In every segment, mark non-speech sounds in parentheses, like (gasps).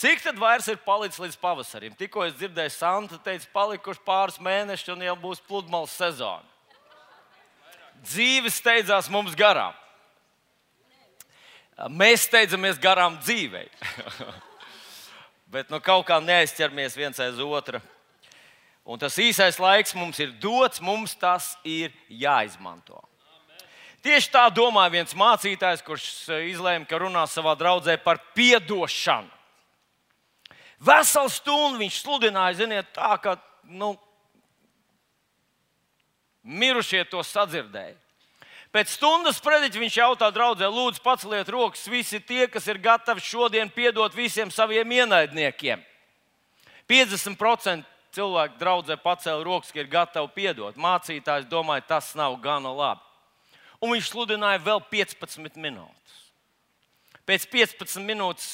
Cik tad vairs ir palicis līdz pavasarim? Tikko es dzirdēju, Santa teica, palikuši pāris mēneši un jau būs pludmales sezona. Dzīve steidzās mums garām. Mēs steidzamies garām dzīvei. (laughs) Bet nu, kaut kā neaizķeramies viens aiz otra. Un tas īsais laiks mums ir dots, mums tas ir jāizmanto. Tieši tā domāja viens mācītājs, kurš izlēma, ka runās savā draudzē par atdošanu. Veselu stundu viņš sludināja, ziniet, tā, ka nu, mirušie to sadzirdēja. Pēc stundas prediķa viņš jautā draudzē, lūdzu, paceliet rokas visi tie, kas ir gatavi šodien piedot visiem saviem ienaidniekiem. 50% cilvēku draudzē pacēla rokas, ka ir gatavi piedot. Mācītājs domāja, tas nav gana labi. Un viņš sludināja vēl 15 minūtes. Pēc 15 minūtes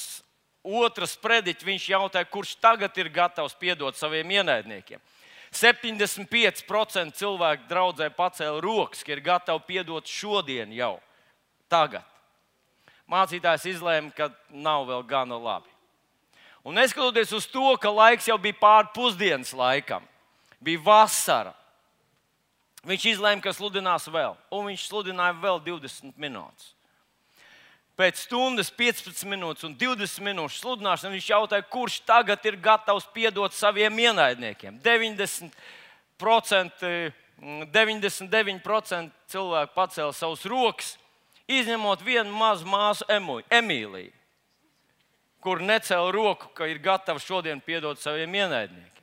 otras prediķa viņš jautāja, kurš tagad ir gatavs piedot saviem ienaidniekiem. 75% cilvēku draudzē pacēla rokas, ka ir gatavi piedot šodien jau, tagad. Mācītājs izlēma, ka nav vēl gana labi. Un neskatoties uz to, ka laiks jau bija pāri pusdienas laikam, bija vasara, viņš izlēma, ka sludinās vēl, un viņš sludināja vēl 20 minūtes pēc stundas, 15 minūtes un 20 minūšu sludināšanas viņš jautāja, kurš tagad ir gatavs piedot saviem ienaidniekiem. 90%, 99% cilvēku pacēla savus rokas, izņemot vienu mazu māsu Emīliju, kur necēla roku, ka ir gatava šodien piedot saviem ienaidniekiem.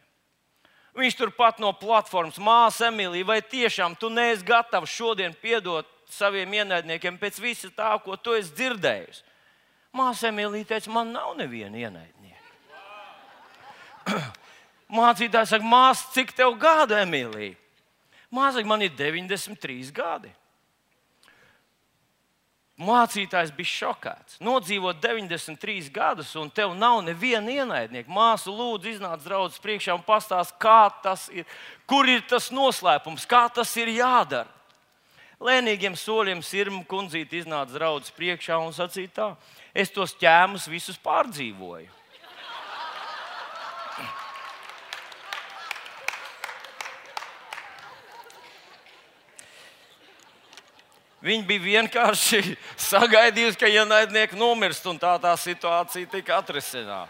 Viņš turpat no platformas māsa Emīlija, vai tiešām tu neesi gatavs šodien piedot saviem ienaidniekiem pēc visa tā, ko tu esi dzirdējis. Māsa Emīlija teica, man nav neviena ienaidnieka. (clears throat) Mācītājs saka, māsa, cik tev gadu, Emīlija? Māsa, man ir 93 gadi. Mācītājs bija šokēts. Nodzīvot 93 gadus, un tev nav neviena ienaidnieka. Māsa, lūdzu, iznāc draudzes priekšā un pastāst, kā tas ir, kur ir tas noslēpums, kā tas ir jādara. Lēnīgiem soļiem sirma kundzīte iznāca draudzes priekšā un sacīja tā: Es tos ķēmus visus pārdzīvoju. Viņi bija vienkārši (laughs) sagaidījuši, ka ienaidnieki nomirst, un tā tā situācija tika atrisināta.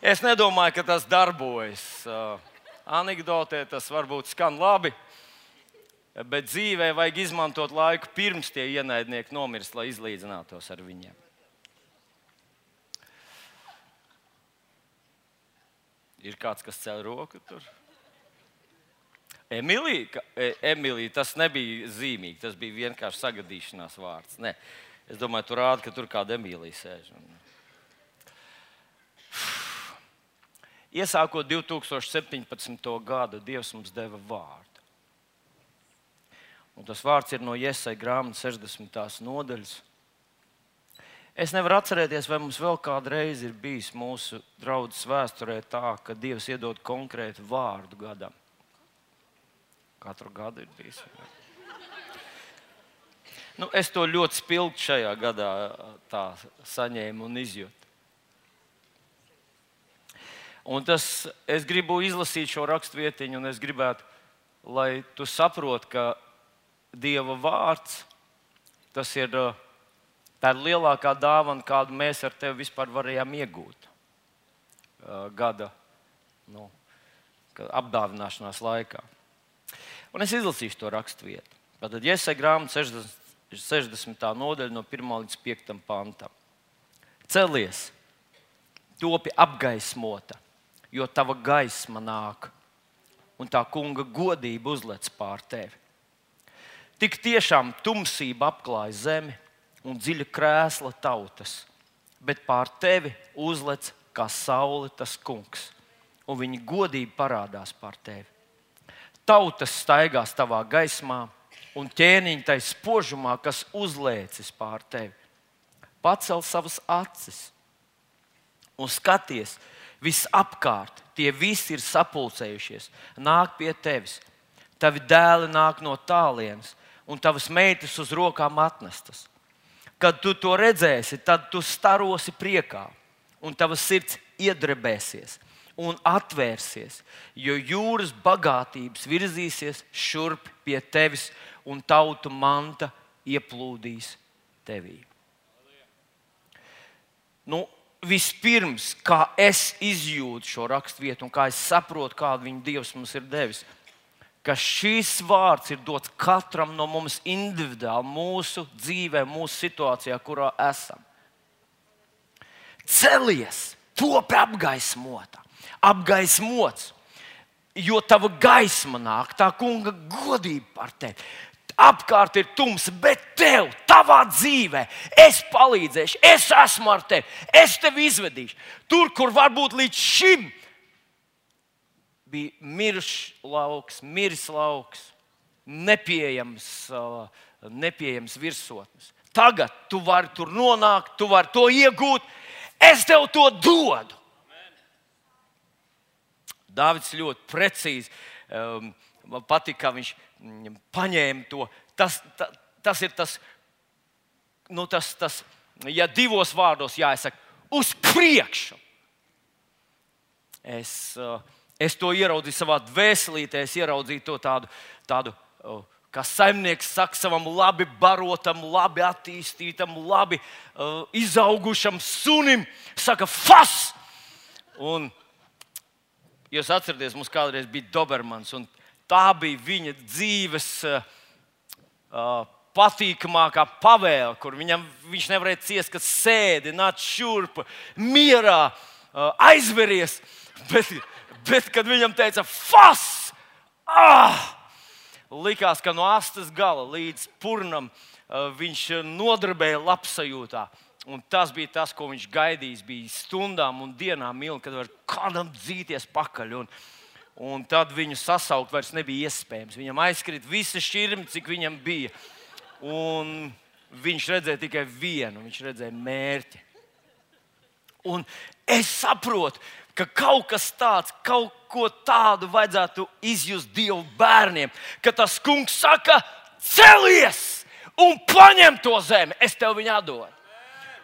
Es nedomāju, ka tas darbojas. Anekdotē tas varbūt skan labi, bet dzīvē vajag izmantot laiku pirms tie ienaidnieki nomirst, lai izlīdzinātos ar viņiem. Ir kāds, kas cēl roku tur? Emīlija, Emīlija, tas nebija zīmīgi, tas bija vienkārši sagadīšanās vārds. Ne. Es domāju, tur rāda, ka tur kāda Emīlija sēž. Iesākot 2017. gadu, Dievs mums deva vārdu. Un tas vārds ir no Iesai grāmatas 60. nodaļas. Es nevaru atcerēties, vai mums vēl kādreiz ir bijis mūsu draudzes vēsturē tā, ka Dievs iedod konkrētu vārdu gadam. Katru gadu ir bijis. Nu, es to ļoti spilgti šajā gadā saņēmu un izjūtu. Un tas, es gribu izlasīt šo raksturvietiņu, un es gribētu, lai tu saproti, ka Dieva vārds, tas ir tā ir lielākā dāvana, kādu mēs ar tevi vispār varējām iegūt gada nu, apdāvināšanās laikā. Un es izlasīšu to raksturvietu. Tad, ja es eju grāmatā 60, 60. nodaļa no 1 līdz 5 pantam, celies, topi apgaismota, jo tava gaisma nāk, un tā kunga godība uzlec pār tevi. Tik tiešām tumsība apklāja zemi un dziļa krēsla tautas, bet pār tevi uzlec kā saule tas kungs, un viņa godība parādās pār tevi. Tautas staigās tavā gaismā, un ķēniņš tai spožumā, kas uzlēcis pār tevi. Pacel savas acis un skaties, visapkārt tie visi ir sapulcējušies, nāk pie tevis. Tavi dēli nāk no tālienes, un tavas meitas uz rokām atnestas. Kad tu to redzēsi, tad tu starosi priekā, un tavs sirds iedrebēsies un atvērsies, jo jūras bagātības virzīsies šurp pie tevis, un tautu manta ieplūdīs tevī. Nu, vispirms, kā es izjūtu šo raksturvietu un kā es saprotu, kādu viņa Dievs mums ir devis, ka šīs vārds ir dots katram no mums individuāli, mūsu dzīvē, mūsu situācijā, kurā esam. Celies, top apgaismota, apgaismots, jo tava gaisma nāk, tā kunga godība par tevi apkārt ir tums, bet tev, tavā dzīvē, es palīdzēšu, es esmu ar tevi, es tevi izvedīšu. Tur, kur varbūt līdz šim bija miris lauks, miris lauks, nepieejams, nepieejams virsotnes. Tagad tu vari tur nonākt, tu vari to iegūt. Es tev to dodu. Dāvids ļoti precīzi um, patīk, kā viņš paņēma to. Tas, ta, tas ir tas, nu, tas, tas, ja divos vārdos jāsaka, uz priekšu. Es, uh, es to ieraudzīju savā dvēselītē, es ieraudzīju to tādu, tādu uh, kā saimnieks saka, savam labi barotam, labi attīstītam, labi uh, izaugušam sunim, saka, fas! Un jūs atcerieties, mums kādreiz bija Dobermans, un tā bija viņa dzīves uh, patīkamākā pavēle, kur viņam, viņš nevarēja ciest, kad sēdi, nāc šurp, mierā, uh, aizveries. (laughs) Bet, bet, kad viņam teica, fas! Ah! Likās, ka no astes gala līdz purnam uh, viņš nodarbēja labsajūtā. Un tas bija tas, ko viņš gaidījis. Bija stundām un dienām ilgi, kad var kādam dzīties pakaļ. Un, Un tad viņu sasaukt vairs nebija iespējams. Viņam aizkrita visa šķirne, cik viņam bija. Un viņš redzēja tikai vienu, viņš redzēja mērķi. Un es saprotu, ka kaut kas tāds, kaut ko tādu vajadzētu izjust Dievu bērniem, ka tas kungs saka, celies un paņem to zemi, es tev viņu atdodu.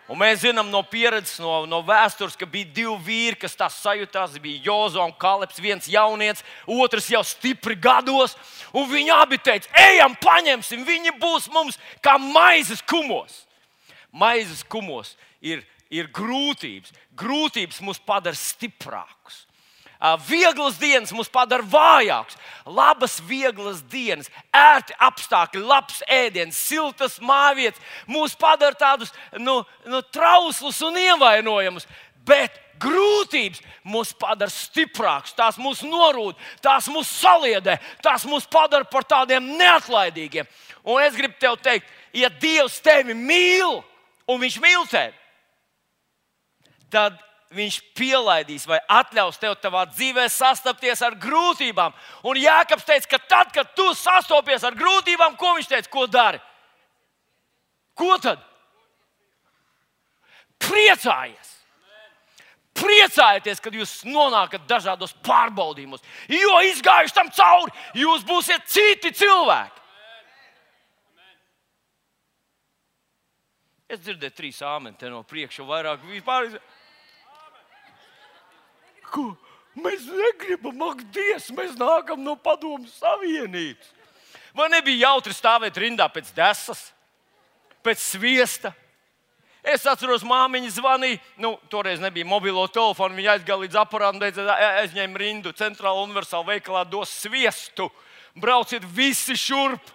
Un mēs zinām no pieredzes, no, no vēstures, ka bija divi vīri, kas tā sajūtās. Bija Jozo un Kalps, viens jaunietis, otrs jau stipri gados. Viņi abi teica, ejam, paņemsim, viņi būs mums kā maizes kumos. Maizes kumos ir, ir grūtības. Grūtības mūs padara stiprākus. Vieglas dienas mūs padara vājākus, labas, vieglas dienas, ērti apstākļi, labs ēdiens, siltas mājvietas mūs padara tādus nu, nu, trauslus un ievainojamus. Bet grūtības mūs padara stiprākus, tās mūs norūda, tās mūs saliedē, tās mūs padara par tādiem neatlaidīgiem. Un es gribu tev teikt, ja Dievs tevi mīl un Viņš mīl tevi, tad viņš pielaidīs vai atļaus tev savā dzīvē sastapties ar grūtībām. Un Jānis teica, ka tad, kad tu sastopies ar grūtībām, ko viņš teica, ko dari? Ko tad? Priecājies! Priecājieties, kad jūs nonākat dažādos pārbaudījumos, jo izgājuši tam cauri, jūs būsiet citi cilvēki. Es dzirdēju trīs āmeni no priekša, vairāk vispār. Ko? Mēs negribam, ak, Dievs, mēs nākam no Padomu Savienības. Vai nebija jautri stāvēt rindā pēc desas, pēc sviesta? Es atceros, māmiņa zvanīja, nu, toreiz nebija mobilo telefonu. Viņa aizgāja līdz aparātam, aizņem rindu, centrāla universāla veikalā dos sviestu. Brauciet visi šurp!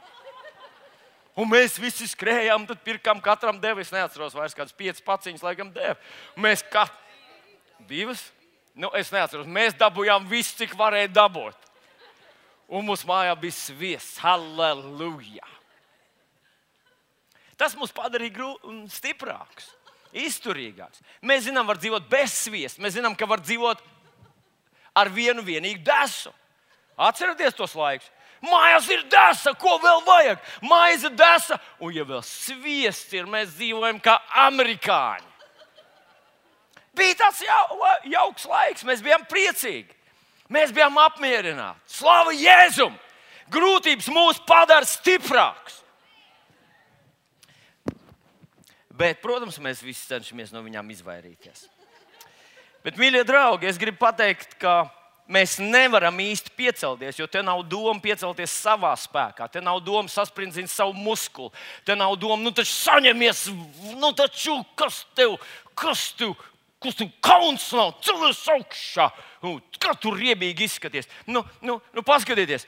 Un mēs visi skrējām, tad pirkām katram devu. Es neatceros vairs kādas piecas paciņas, laikam, devu. Mēs katru divas Nu, es neatceros, mēs dabūjām visu, cik varēja dabūt. Un mūsu mājā bija sviests. Halleluja! Tas mūs padarīja stiprākus, izturīgākus. Mēs zinām, var dzīvot bez sviesta. Mēs zinām, ka var dzīvot ar vienu vienīgu desu. Atcerieties tos laikus! Mājās ir desa, ko vēl vajag? Maize desa, un ja vēl sviests ir, mēs dzīvojam kā amerikāņi. Bija tāds jau, jauks laiks, mēs bijām priecīgi. Mēs bijām apmierināti. Slavu Jēzum! Grūtības mūs padara stiprākus. Bet, protams, mēs visi cenšamies no viņām izvairīties. Bet, mīļie draugi, es gribu pateikt, ka mēs nevaram īsti piecelties, jo te nav doma piecelties savā spēkā. Te nav doma sasprindzīt savu muskuli. Te nav doma, nu, taču saņemies, nu, taču kas tev, kas tev, kas tev kauns nav, cilvēks augšā. Nu, kā tur riebīgi izskaties? Nu, nu, nu paskatieties.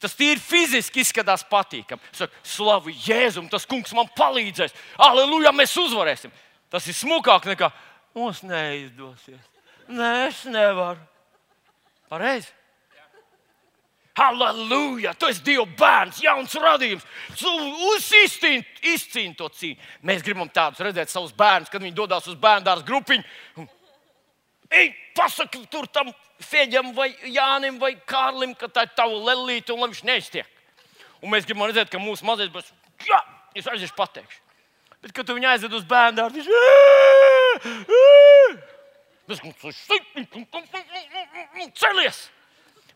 Tas tīri fiziski izskatās patīkami. Saka, slavu Jēzum, tas kungs man palīdzēs. Aleluja, mēs uzvarēsim. Tas ir smukāk nekā mums neizdosies. Nē, es nevaru. Pareizi. Halleluja! Tu esi Dieva bērns, jauns radījums. Uzcīni to cīņu. Mēs gribam tādus redzēt savus bērnus, kad viņi dodas uz bērnu dārza grupiņu. Ej, pasaki tur tam Fēģam, vai Jānim, vai Kārlim, ka tā ir tava lelīte un viņš neiztiek. Un mēs gribam redzēt, ka mūsu mazais būs, jā, es aiziešu pateikšu. Bet, kad tu viņu aizved uz bērnu dārzu, viņš celies!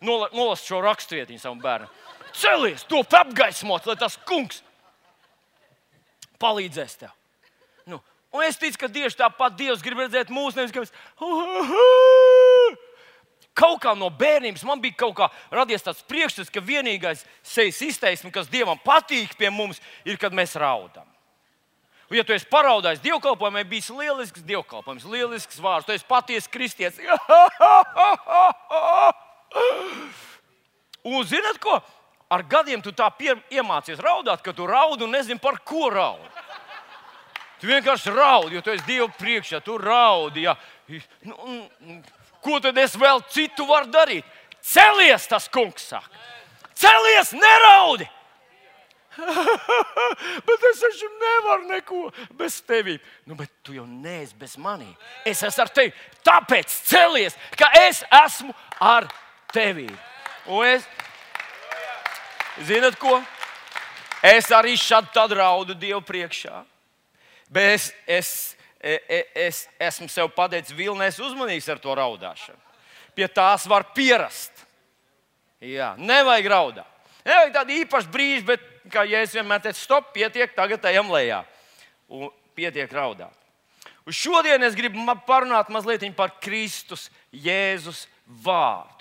Nolas šo raksturietiņu savam bērnam. Celies, to apgaismot, lai tas kungs palīdzēs tev. Nu, un es ticu, ka tieši tāpat Dievs grib redzēt mūsu nevis, ka mēs Kaut kā no bērnības man bija kaut kā radies tāds priekšstats, ka vienīgais sejas izteiksme, kas Dievam patīk pie mums, ir, kad mēs raudam. Un, ja tu esi paraudājis dievkalpojumā, bijis lielisks dievkalpojums, lielisks vārds, tu esi patiesa kristietis. (laughs) (gasps) Un zinot ko? Ar gadiem tu tā pie, iemācies raudāt, ka tu raudi un nezini par ko raudi. Tu vienkārši raudi, jo tu esi Dieva priekšā, tu raudi. Ja. Nu, Ko tad es vēl citu varu darīt? Celies, tas kungs saka. Celies, neraudi! (laughs) bet es taču nevaru neko bez tevis. Nu, bet tu jau neesi bez maniem. Es esmu ar tevi. Tāpēc celies, ka es esmu ar tevi. Un es, zinat ko? Es arī šādi raudu Dievu priekšā. Bet es, es E, e, es esmu sev pateicis, vilnēs uzmanīgs ar to raudāšanu. Pie tās var pierast. Jā, nevajag raudāt. Nevajag tādu īpašu brīdi, bet, kā ja es vienmēr teicu, stop, pietiek, tagad ejam lejā. Un pietiek raudāt. Un šodien es gribu parunāt mazliet par Kristus Jēzus vārdu.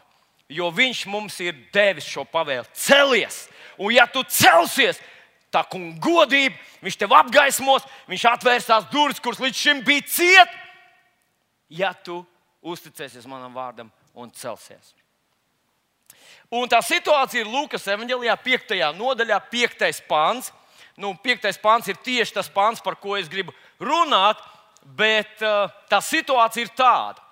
Jo Viņš mums ir devis šo pavēlu. Celies! Un ja tu celsies, tā kunga godība, viņš tev apgaismos, viņš atvērs tās durvis, kuras līdz šim bija ciet, ja tu uzticēsies manam vārdam un celsies. Un tā situācija ir Lūkas evanģelijā, 5. nodaļā, 5. pāns. Nu, 5. pāns ir tieši tas pāns, par ko es gribu runāt, bet uh, tā situācija ir tāda.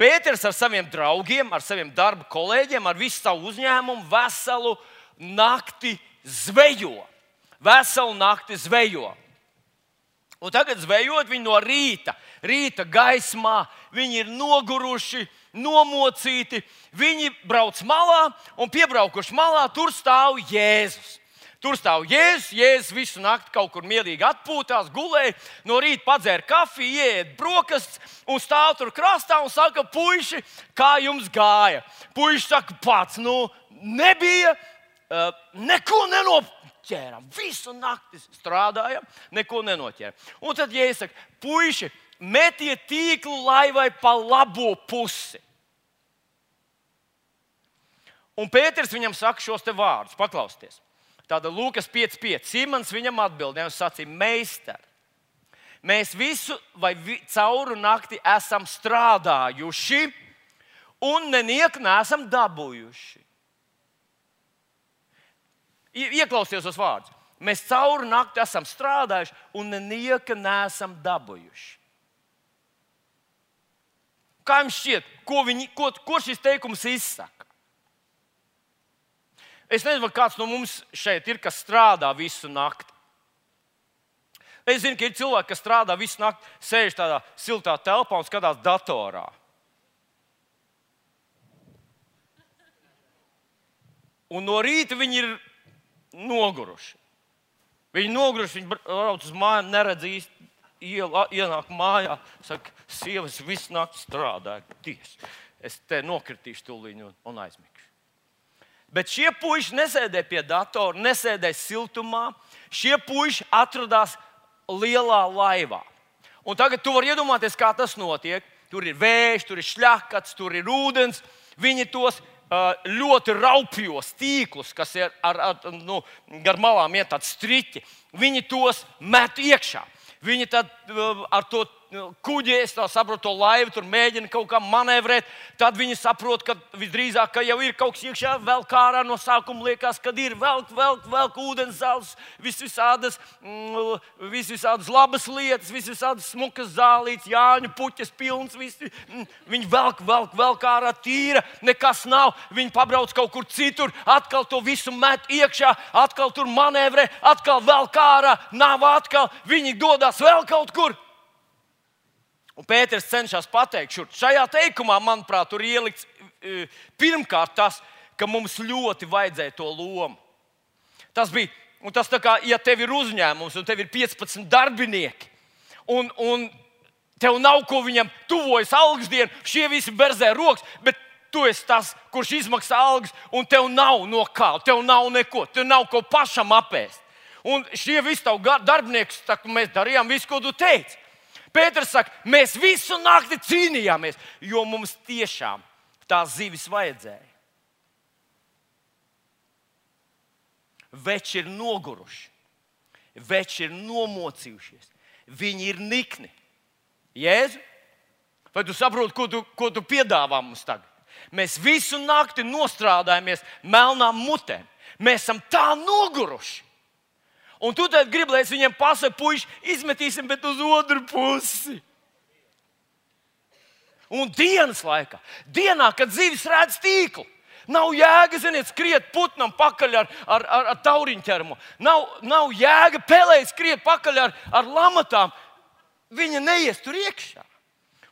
Pēters ar saviem draugiem, ar saviem darba kolēģiem, ar visu savu uzņēmumu veselu nakti zvejo veselu nakti zvejo. Un tagad zvejot viņi no rīta, rīta gaismā, viņi ir noguruši, nomocīti. Viņi brauc malā un piebraukuši malā, tur stāv Jēzus. Tur stāv Jēzus, Jēzus visu nakti kaut kur mierīgi atpūtās, gulēja, no rīta padzēra kafiju, iet brokastis un stāv tur krastā un saka, puiši, kā jums gāja? Puiši saka, pats, nu, nebija, uh, neko nenopirkt ķērām. Visu nakti strādājām, neko nenoķērām. Un tad, ja es saku, puiši, metiet tīklu laivai pa labo pusi. Un Pēters viņam saka šos te vārdus, paklausieties. Tāda Lūkas 5,5. Simons viņam atbildēja un sacīja: Meister, mēs visu vai vi, cauru nakti esam strādājuši un nenieku nesam dabūjuši. Ieklausieties uz vārdus. Mēs cauri nakti esam strādājuši un nenieka nesam dabūjuši. Kā jums šķiet, ko, viņi, ko, ko šis teikums izsaka? Es nezinu, kāds no mums šeit ir, kas strādā visu nakti. Es zinu, ka ir cilvēki, kas strādā visu nakti, sēž tādā siltā telpā un skatās datorā. Un no rīta viņi ir noguruši. Viņi noguruši, viņi brauc uz mājām, neredz īsti iela, ienāk mājā, saka, sievas visu nakti strādāja. Ties. Es te nokritīšu tūlīt un, un aizmigšu. Bet šie puiši nesēdēja pie datora, nesēdēja siltumā. Šie puiši atradās lielā laivā. Un tagad tu vari iedomāties, kā tas notiek. Tur ir vējš, tur ir šļakats, tur ir ūdens. Viņi tos ļoti raupjos tīklus, kas ir ar, ar, nu, gar malām iet tādi striķi, viņi tos met iekšā. Viņi tad ar to kuģi, es saprotu, to laivu tur mēģina kaut kā manevrēt. Tad viņi saprot, ka visdrīzāk ka jau ir kaut kas iekšā, vēl kā ārā no sākuma liekas, kad ir vēl, vēl, vēl ūdens zāles, visvisādas, mm, visvisādas labas lietas, visvisādas smukas zālītes, jāņu puķes pilns. Visi, mm, viņi velk, velk, velk ārā tīra, nekas nav. Viņi pabrauc kaut kur citur, atkal to visu met iekšā, atkal tur manevrē, atkal velk ārā, nav atkal. Viņi dodas vēl kaut kur. Un Pēters cenšas pateikt, šur, šajā teikumā, manuprāt, tur ielikts e, pirmkārt tas, ka mums ļoti vajadzēja to lomu. Tas bija, un tas tā kā, ja tev ir uzņēmums un tev ir 15 darbinieki, un, un tev nav ko viņam tuvojas algas diena, šie visi berzē rokas, bet tu esi tas, kurš izmaksā algas, un tev nav no kā, tev nav neko, tev nav ko pašam apēst. Un šie visi tavi darbinieki, mēs darījām visu, ko tu teici. Pēters saka, mēs visu nakti cīnījāmies, jo mums tiešām tās zivis vajadzēja. Veči ir noguruši, veči ir nomocījušies, viņi ir nikni. Jēzu, vai tu saproti, ko tu, ko tu piedāvā mums tagad? Mēs visu nakti nostrādājamies melnām mutēm. Mēs esam tā noguruši. Un tu tad gribi, lai es viņiem pasaku, puiši, izmetīsim, bet uz otru pusi. Un dienas laikā, dienā, kad zivis redz tīklu, nav jēga, ziniet, skriet putnam pakaļ ar, ar, ar, ar tauriņu ķermu. Nav, nav jēga pelēt, skriet pakaļ ar, ar lamatām. Viņa neies tur iekšā.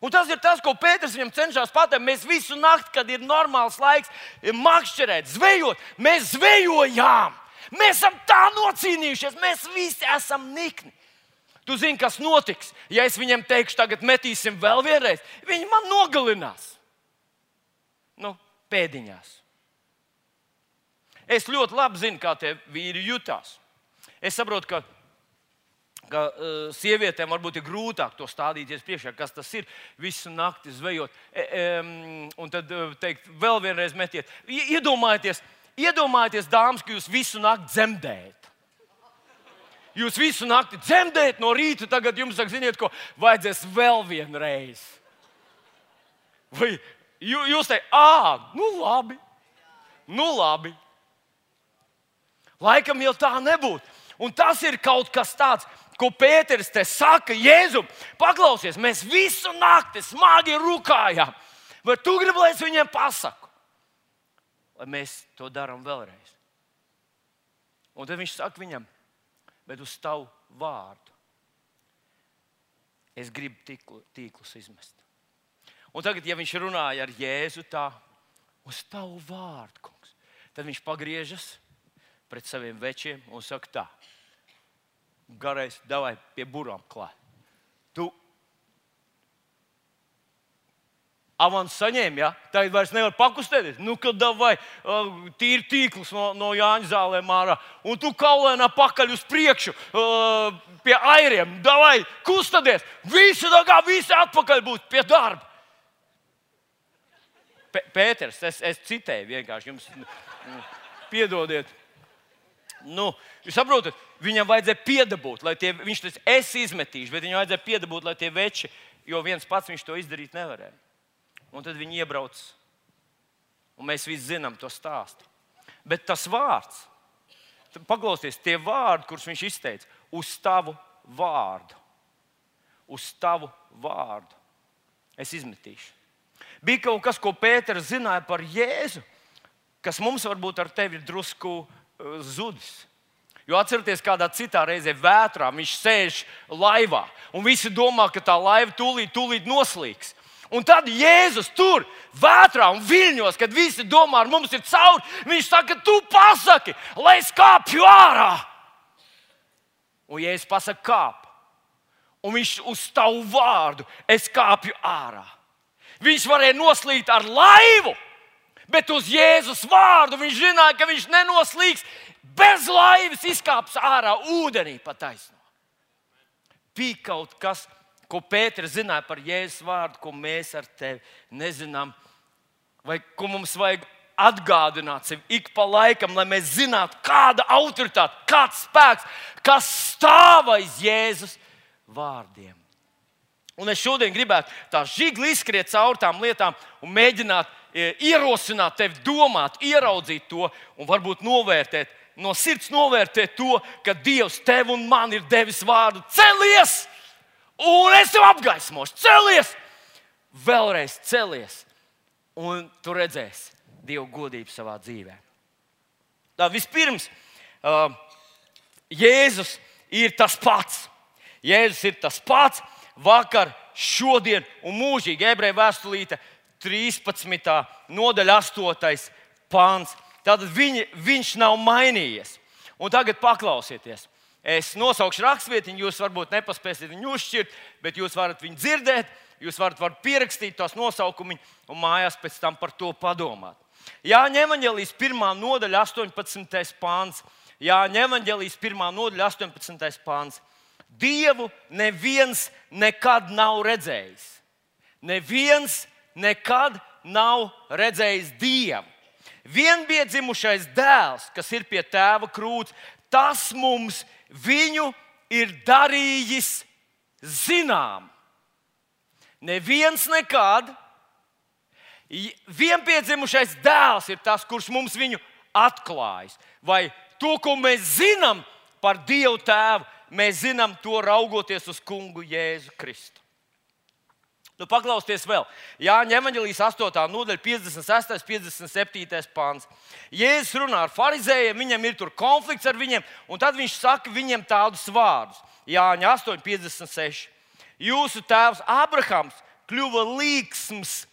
Un tas ir tas, ko Pēters viņam cenšas pateikt. Mēs visu nakti, kad ir normāls laiks, makšķerēt, zvejot, mēs zvejojām. Mēs esam tā nocīnījušies, mēs visi esam nikni. Tu zini, kas notiks, ja es viņiem teikšu, tagad metīsim vēl vienreiz. Viņi man nogalinās. Nu, pēdiņās. Es ļoti labi zinu, kā tie vīri jutās. Es saprotu, ka, ka uh, sievietēm varbūt ir grūtāk to stādīties priekšā, kas tas ir. Visu nakti zvejot, e, e, un tad uh, teikt, vēl vienreiz metiet. Iedomājieties, Iedomājieties, dāmas, ka jūs visu nakti dzemdējat. Jūs visu nakti dzemdējat no rīta, tagad jums saka, ziniet, ko vajadzēs vēl vienreiz. Vai jūs teicat, ah, nu labi, nu labi. Laikam jau tā nebūtu. Un tas ir kaut kas tāds, ko Pēters te saka, Jēzu, paklausies, mēs visu nakti smagi rūkājām. Vai tu gribi, lai es viņiem pasaku? Lai mēs to darām vēlreiz. Un tad viņš saka viņam, bet uz tavu vārdu es gribu tīklu, tīklus izmest. Un tagad, ja viņš runāja ar Jēzu tā, uz tavu vārdu, kungs, tad viņš pagriežas pret saviem večiem un saka tā, garais, davai pie burām klāt. Tu Avans saņēma, ja? tagad vairs nevar pakustēties. Nu, kad vai uh, tīri tīkls no, no Jāņa zālēm ārā, un tu kaulēnā pakaļ uz priekšu pie airiem. Davai, kustēties! Visi tā kā visi atpakaļ būs pie darba. P Pēters, es, es citēju vienkārši jums. Piedodiet. Nu, jūs saprotat, viņam vajadzēja piedabūt, lai tie, viņš tas es izmetīšu, bet viņam vajadzēja piedabūt, lai tie veči, jo viens pats viņš to izdarīt nevarēja un tad viņi iebrauc. Un mēs visi zinām to stāstu. Bet tas vārds, paklausieties, tie vārdi, kurus viņš izteica, uz tavu vārdu, uz tavu vārdu es izmetīšu. Bija kaut kas, ko Pēters zināja par Jēzu, kas mums varbūt ar tevi ir drusku uh, zudis. Jo atcerieties, kādā citā reizē vētrā viņš sēž laivā, un visi domā, ka tā laiva tūlīt, tūlīt noslīgs. Un tad Jēzus tur, vētrā un viļņos, kad visi domā, ar mums ir cauri, viņš saka, tu pasaki, lai es kāpju ārā. Un Jēzus pasaka, kāp. Un viņš uz tavu vārdu, es kāpju ārā. Viņš varēja noslīgt ar laivu, bet uz Jēzus vārdu viņš zināja, ka viņš nenoslīgs bez laivas, izkāps ārā ūdenī pa taisno. bija kaut kas, ko Pēters zināja par Jēzus vārdu, ko mēs ar tevi nezinām, vai ko mums vajag atgādināt sev ik pa laikam, lai mēs zinātu, kāda autoritāte, kāds spēks, kas stāv aiz Jēzus vārdiem. Un es šodien gribētu tā žigli izskriet cauri tām lietām un mēģināt e, ierosināt tevi, domāt, ieraudzīt to un varbūt novērtēt, no sirds novērtēt to, ka Dievs tev un man ir devis vārdu celies, un es tev apgaismošu, celies, vēlreiz celies, un tu redzēsi Dieva godību savā dzīvē. Tā vispirms, uh, Jēzus ir tas pats. Jēzus ir tas pats vakar, šodien un mūžīgi. Ebreju vēstulīte 13. nodaļa, 8. pāns. Tātad viņi, viņš nav mainījies. Un tagad paklausieties. Es nosaukšu rakstvietiņu, jūs varbūt nepaspēsiet viņu uzšķirt, bet jūs varat viņu dzirdēt, jūs varat, varat pierakstīt tos nosaukumus un mājās pēc tam par to padomāt. Jāņem evanģēlijas 1. nodaļa, 18. pāns. Jāņem evanģēlijas 1. nodaļa, 18. pāns. Dievu neviens nekad nav redzējis. Neviens nekad nav redzējis Dievu. Vienbiedzimušais dēls, kas ir pie tēva krūts, tas mums viņu ir darījis zinām. Neviens nekad. Vienpiedzimušais dēls ir tas, kurš mums viņu atklājis. Vai to, ko mēs zinām par Dievu tēvu, mēs zinām to raugoties uz kungu Jēzu Kristu. Nu, paklausieties vēl. Jāņem evanģelijas 8. nodaļa, 56. un 57. pāns. Jēzus runā ar farizējiem, viņam ir tur konflikts ar viņiem, un tad viņš saka viņiem tādus vārdus. Jāņem 8, 56. Jūsu tēvs Abrahams kļuva līksms,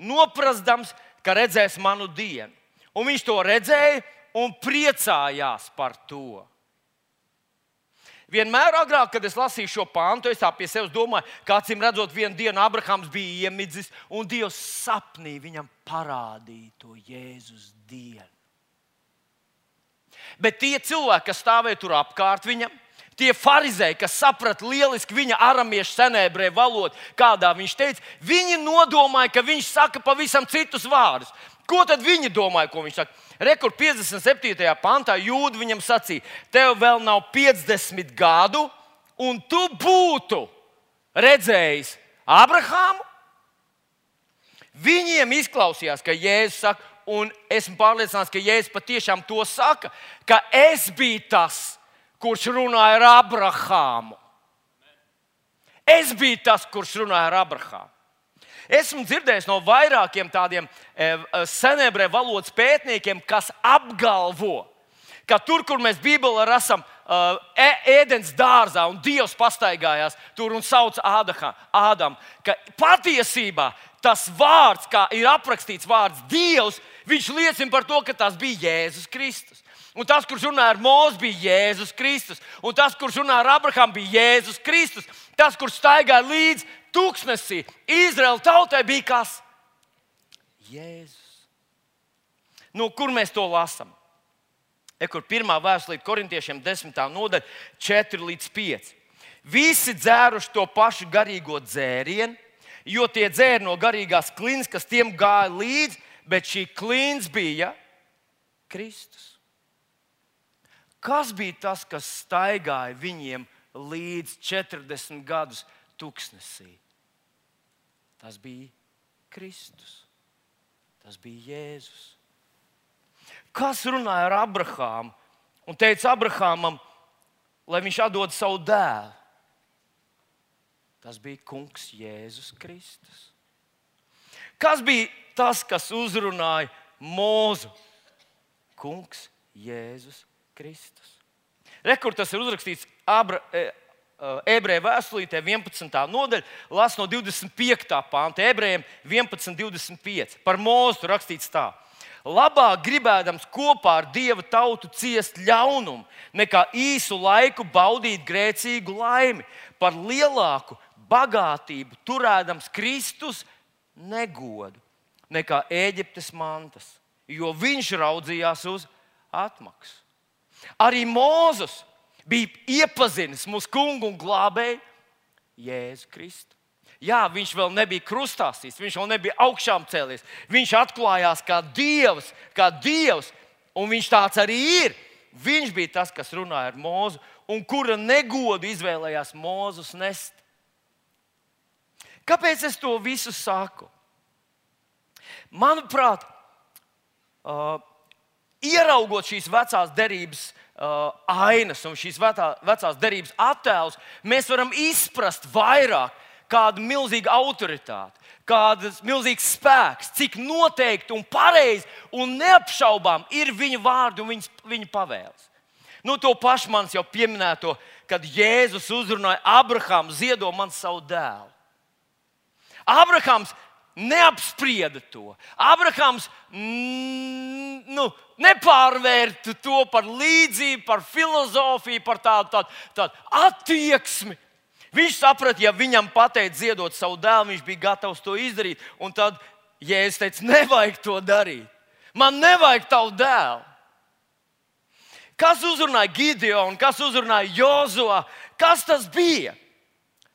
noprastams, ka redzēs manu dienu. Un viņš to redzēja un priecājās par to. Vienmēr agrāk, kad es lasīju šo pāntu, es tā pie sevis domāju, ka acīm redzot, vienā dienā Abrahams bija iemidzis, un Dievs sapnī viņam parādīja to Jēzus dienu. Bet tie cilvēki, kas stāvēja tur apkārt viņam, tie farizēji, kas saprata lieliski viņa aramiešu senēbrē valodu, kādā viņš teica, viņi nodomāja, ka viņš saka pavisam citus vārdus. Ko tad viņi domāja, ko viņš saka? Rekur 57. pantā jūda viņam sacīja, tev vēl nav 50 gadu, un tu būtu redzējis Abrahāmu. Viņiem izklausījās, ka Jēzus saka, un esmu pārliecināts, ka Jēzus patiešām to saka, ka es biju tas, kurš runāja ar Abrahāmu. Es biju tas, kurš runāja ar Abrahāmu. Esmu dzirdējis no vairākiem tādiem e, e, senēbrē valodas pētniekiem, kas apgalvo, ka tur, kur mēs Bībelē esam, e, ēdienas dārzā un Dievs pastaigājās tur un sauc Ādam, ka patiesībā tas vārds, kā ir aprakstīts vārds Dievs, viņš liecina par to, ka tas bija Jēzus Kristus. Un tas, kurš runāja ar Mozu, bija Jēzus Kristus. Un tas, kurš runāja ar Abrahāmu, bija Jēzus Kristus. Tas, kurš staigāja līdzi tūkstnesī Izraēla tautai bija kas? Jēzus. Nu, kur mēs to lasām? E, kur pirmā vēstulīte korintiešiem, 10. nodaļa, 4 līdz 5. Visi dzēruši to pašu garīgo dzērienu, jo tie dzēra no garīgās klīnas, kas tiem gāja līdzi, bet šī klīns bija Kristus. Kas bija tas, kas staigāja viņiem līdz 40 gadus tūkstnesī? Tas bija Kristus. Tas bija Jēzus. Kas runāja ar Abrahāmu un teica Abrahamam, lai viņš atdod savu dēlu? Tas bija Kungs Jēzus Kristus. Kas bija tas, kas uzrunāja Mūzu? Kungs Jēzus Kristus. Rekur tas ir uzrakstīts Abra, e, Uh, ebreju vēstulītē 11. nodaļa, lasa no 25. pānta, ebrejiem 11, 25. Par mūzu rakstīts tā. Labāk gribēdams kopā ar Dieva tautu ciest ļaunumu, nekā īsu laiku baudīt grēcīgu laimi, par lielāku bagātību turēdams Kristus negodu nekā Eģiptes mantas, jo viņš raudzījās uz atmaksu. Arī Mūzes bija iepazinis mūsu kungu un glābēju, Jēzu Kristu. Jā, viņš vēl nebija krustāsīs, viņš vēl nebija augšām cēlies. Viņš atklājās kā dievs, kā dievs, un viņš tāds arī ir. Viņš bija tas, kas runāja ar mūzu, un kura negodu izvēlējās mūzus nest. Kāpēc es to visu saku? Manuprāt, uh, ieraugot šīs vecās derības uh, ainas un šīs vecā, vecās derības attēlus, mēs varam izprast vairāk kādu milzīgu autoritāti, kāds milzīgs spēks, cik noteikti un pareizi un neapšaubām ir viņa vārdi un viņa, viņa pavēles. Nu, to pašu man jau pieminēto, kad Jēzus uzrunāja Abrahāmu, ziedo man savu dēlu. Abrahams neapsprieda to. Abrahams mm, nu, nepārvērta to par līdzību, par filozofiju, par tādu, tādu, tādu attieksmi. Viņš saprata, ja viņam pateica ziedot savu dēlu, viņš bija gatavs to izdarīt. Un tad Jēzus teica, nevajag to darīt. Man nevajag tavu dēlu. Kas uzrunāja Gideonu, kas uzrunāja Jozo? Kas tas bija?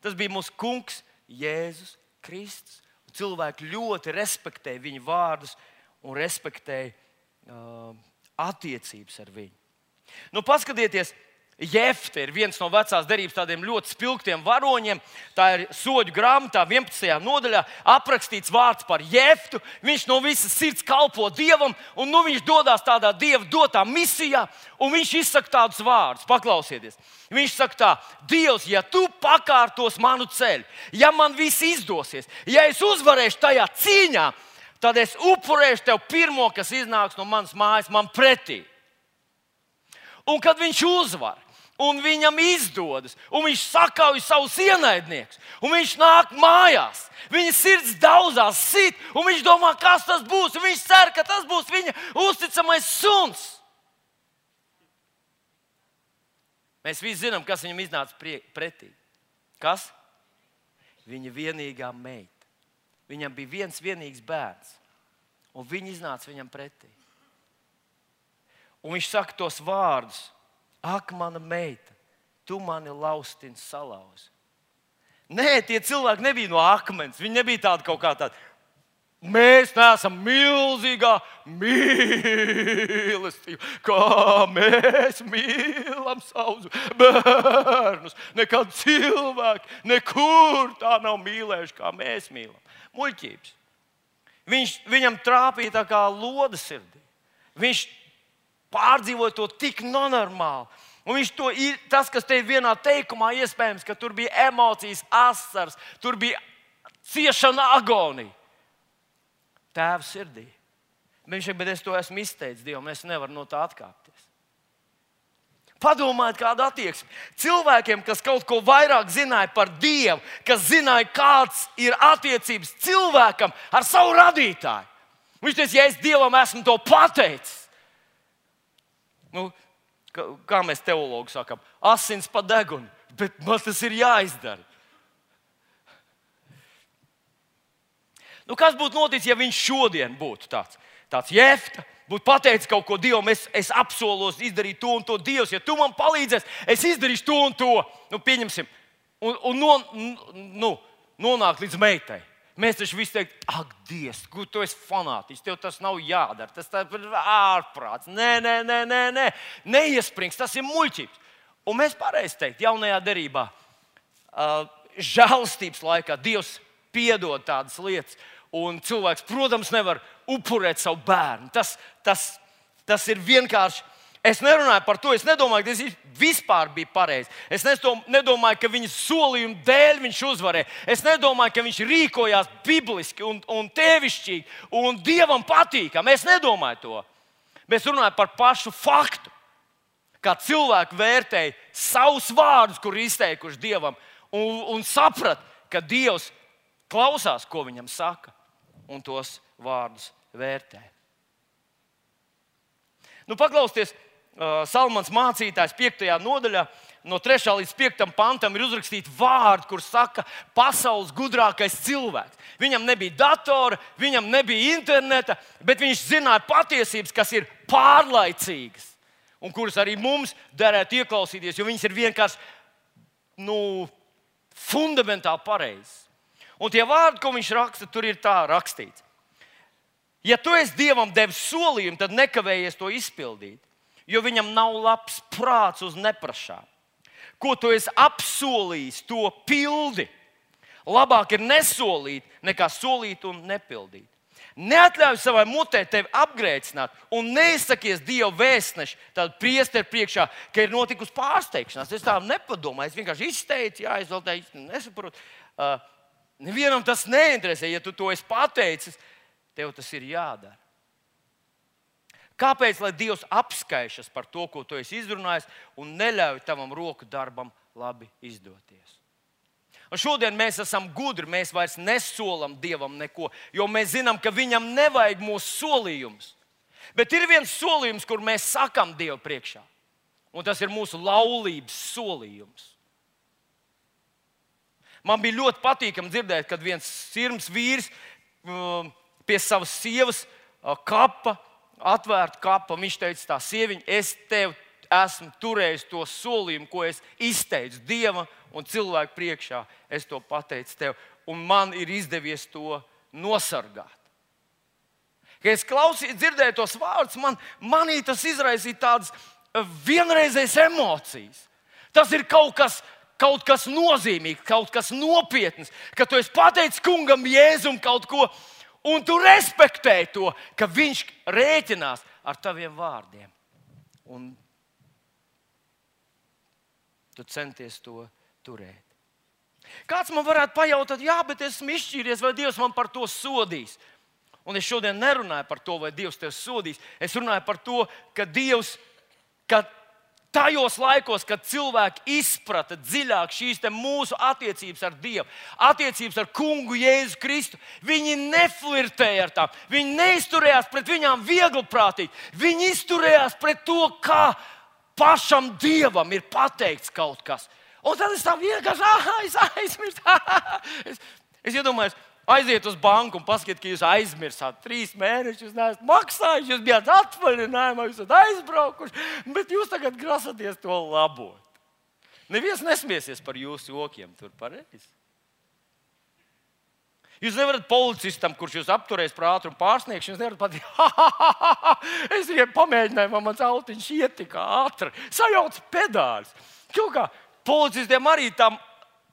Tas bija mūsu kungs Jēzus Kristus. Cilvēki ļoti respektēja viņa vārdus un respektēja uh, attiecības ar viņu. Nu, paskatieties, Jefte ir viens no vecās derības tādiem ļoti spilgtiem varoņiem. Tā ir soļu grāmatā, 11. nodaļā aprakstīts vārds par Jeftu. Viņš no visas sirds kalpo dievam, un nu viņš dodas tādā dieva dotā misijā, un viņš izsaka tādus vārdus. Paklausieties! Viņš saka, tā, Dievs, ja tu pakārtos manu ceļu, ja man viss izdosies, ja es uzvarēšu tajā cīņā, tad es upurēšu tev pirmo, kas iznāks no manas mājas, man pretī. Un kad viņš uzvar, un viņam izdodas, un viņš sakauj savus ienaidniekus, un viņš nāk mājās. Viņa sirds daudzās, sit, un viņš domā, kas tas būs. Viņš cer, ka tas būs viņa uzticamais suns. Mēs visi zinām, kas viņam iznāca pretī. Kas? Viņa vienīgā meita. Viņam bija viens vienīgs bērns, un viņa iznāca viņam pretī. Un viņš saka tos vārdus: Ak, mana meita, tu mani laustini salauzi. Nē, tie cilvēki nebija no akmens. Viņi nebija tādi kaut kā tādi Mēs neesam milzīgā mīlestība, kā mēs mīlam savus bērnus. Nekad cilvēki nekur tā nav mīlējuši, kā mēs mīlam. Muļķības. Viņš, viņam trāpīja tā kā lodes sirdī. Viņš pārdzīvoja to tik nenormāli. Un viņš to ir tas, kas te ir vienā teikumā, iespējams, ka tur bija emocijas, asars, tur bija ciešana, agonija tēva sirdī. Viņš saka, bet es to esmu izteicis Dievam, es nevaru no tā atkāpties. Padomājiet, kāda attieksme. Cilvēkiem, kas kaut ko vairāk zināja par Dievu, kas zināja, kāds ir attiecības cilvēkam ar savu radītāju. Viņš teica, ja es Dievam esmu to pateicis, nu, kā mēs teologi sakām, asins pa degunu, bet man tas ir jāizdara. Nu, kas būtu noticis, ja viņš šodien būtu tāds, tāds jefta? Būtu pateicis kaut ko Dievam, es, es apsolos izdarīt to un to. Dievs, ja tu man palīdzēsi, es izdarīšu to un to. Nu, pieņemsim, un, un no, nu, nonākt līdz meitai. Mēs taču visi teiktu, ak, Dievs, kur tu esi fanātisks, tev tas nav jādara. Tas ir ārprāts. Nē, nē, nē, nē, nē. neiesprings, tas ir muļķības. Un mēs pareizi teikt, jaunajā derībā, uh, žēlstības laikā Dievs piedod tādas lietas. Un cilvēks, protams, nevar upurēt savu bērnu. Tas, tas, tas ir vienkārši. Es nerunāju par to, es nedomāju, ka tas vispār bija pareizi. Es nedomāju, ka viņa solījuma dēļ viņš uzvarēja. Es nedomāju, ka viņš rīkojās bibliski un, un tevišķīgi un dievam patīkami. Es nedomāju to. Mēs runājam par pašu faktu. Kā cilvēki vērtēja savus vārdus, kur izteikuši dievam, un, un saprata, ka dievs klausās, ko viņam saka un tos vārdus vērtē. Nu, paklausieties, Salmans mācītājs 5. nodaļā, no 3. līdz 5. pantam ir uzrakstīti vārdi, kur saka, pasaules gudrākais cilvēks. Viņam nebija datora, viņam nebija interneta, bet viņš zināja patiesības, kas ir pārlaicīgas un kuras arī mums derētu ieklausīties, jo viņas ir vienkārši nu, fundamentāli pareizs. Un tie vārdi, ko viņš raksta, tur ir tā rakstīts. Ja tu esi Dievam devis solījumu, tad nekavējies to izpildīt, jo viņam nav labs prāts uz neprašām. Ko tu esi apsolījis, to pildi. Labāk ir nesolīt, nekā solīt un nepildīt. Neatļauj savai mutē tevi apgrēcināt un neizsakies Dieva vēstneši, tad priesteru priekšā, ka ir notikusi pārsteigšanās. Es tā nepadomāju, es vienkārši izteicu, jā, es vēl tā īsti nesaprotu. Uh, nevienam tas neinteresē, ja tu to esi pateicis, tev tas ir jādara. Kāpēc lai Dievs apskaišas par to, ko tu esi izrunājis, un neļauj tavam roku darbam labi izdoties? Un šodien mēs esam gudri, mēs vairs nesolam Dievam neko, jo mēs zinām, ka Viņam nevajag mūsu solījumus. Bet ir viens solījums, kur mēs sakām Dievu priekšā, un tas ir mūsu laulības solījums. Man bija ļoti patīkami dzirdēt, kad viens sirds vīrs um, pie savas sievas uh, kapa, atvērta kapa, viņš teica, tā sieviņa, es tev esmu turējis to solījumu, ko es izteicu Dievam un cilvēku priekšā. Es to pateicu tev, un man ir izdevies to nosargāt. Kad es klausījos, dzirdēju tos vārdus, man, manī tas izraisīja tādas eh, vienreizējas emocijas. Tas ir kaut kas, kaut kas nozīmīgs, kaut kas nopietns, ka tu esi pateicis kungam Jēzum kaut ko, un tu respektē to, ka viņš rēķinās ar taviem vārdiem. Un tu centies to turēt. Kāds man varētu pajautāt, jā, bet esmu izšķīries, vai Dievs man par to sodīs. Un es šodien nerunāju par to, vai Dievs tevi sodīs. Es runāju par to, ka Dievs, ka tajos laikos, kad cilvēki izprata dziļāk šīs mūsu attiecības ar Dievu, attiecības ar Kungu Jēzu Kristu, viņi neflirtēja ar tām, viņi neizturējās pret viņām viegliprātīgi, viņi izturējās pret to, kā pašam Dievam ir pateikts kaut kas. Un tad es tā vienkārši ah, es aizmirsu. (laughs) es, es iedomājos, aiziet uz banku un paskatīt, ka jūs aizmirsāt trīs mēnešus, jūs neesat maksājuši, jūs bijāt atvaļinājumā, jūs esat aizbraukuši, bet jūs tagad grasaties to labot. Neviens nesmiesies par jūsu jokiem, tur pareizi. Jūs nevarat policistam, kurš jūs apturēs par ātrumu pārsniegšanu, jūs nevarat pateikt, (laughs) es tikai pamēģināju, man mans autiņš iet tik ātri, sajauc pedāļus. Kaut kā policistiem arī tam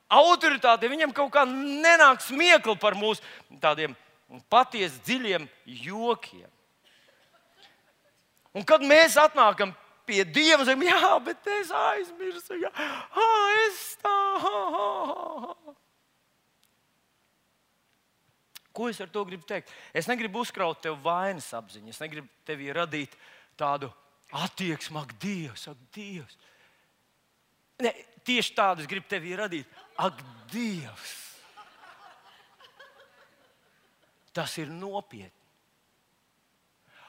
autoritāte, viņam kaut kā nenāk smiekli par mūsu tādiem patiesi dziļiem jokiem. Un kad mēs atnākam pie Dieva, sakām, jā, bet es aizmirsu, jā, ah, es tā. Ha, ha, ha. Ko es ar to gribu teikt? Es negribu uzkraut tev vainas apziņu, es negribu tevi radīt tādu attieksmi, ak, Dievs, ak, Dievs. Ne, tieši tādu es gribu tevi radīt. Ak, Dievs! Tas ir nopietni.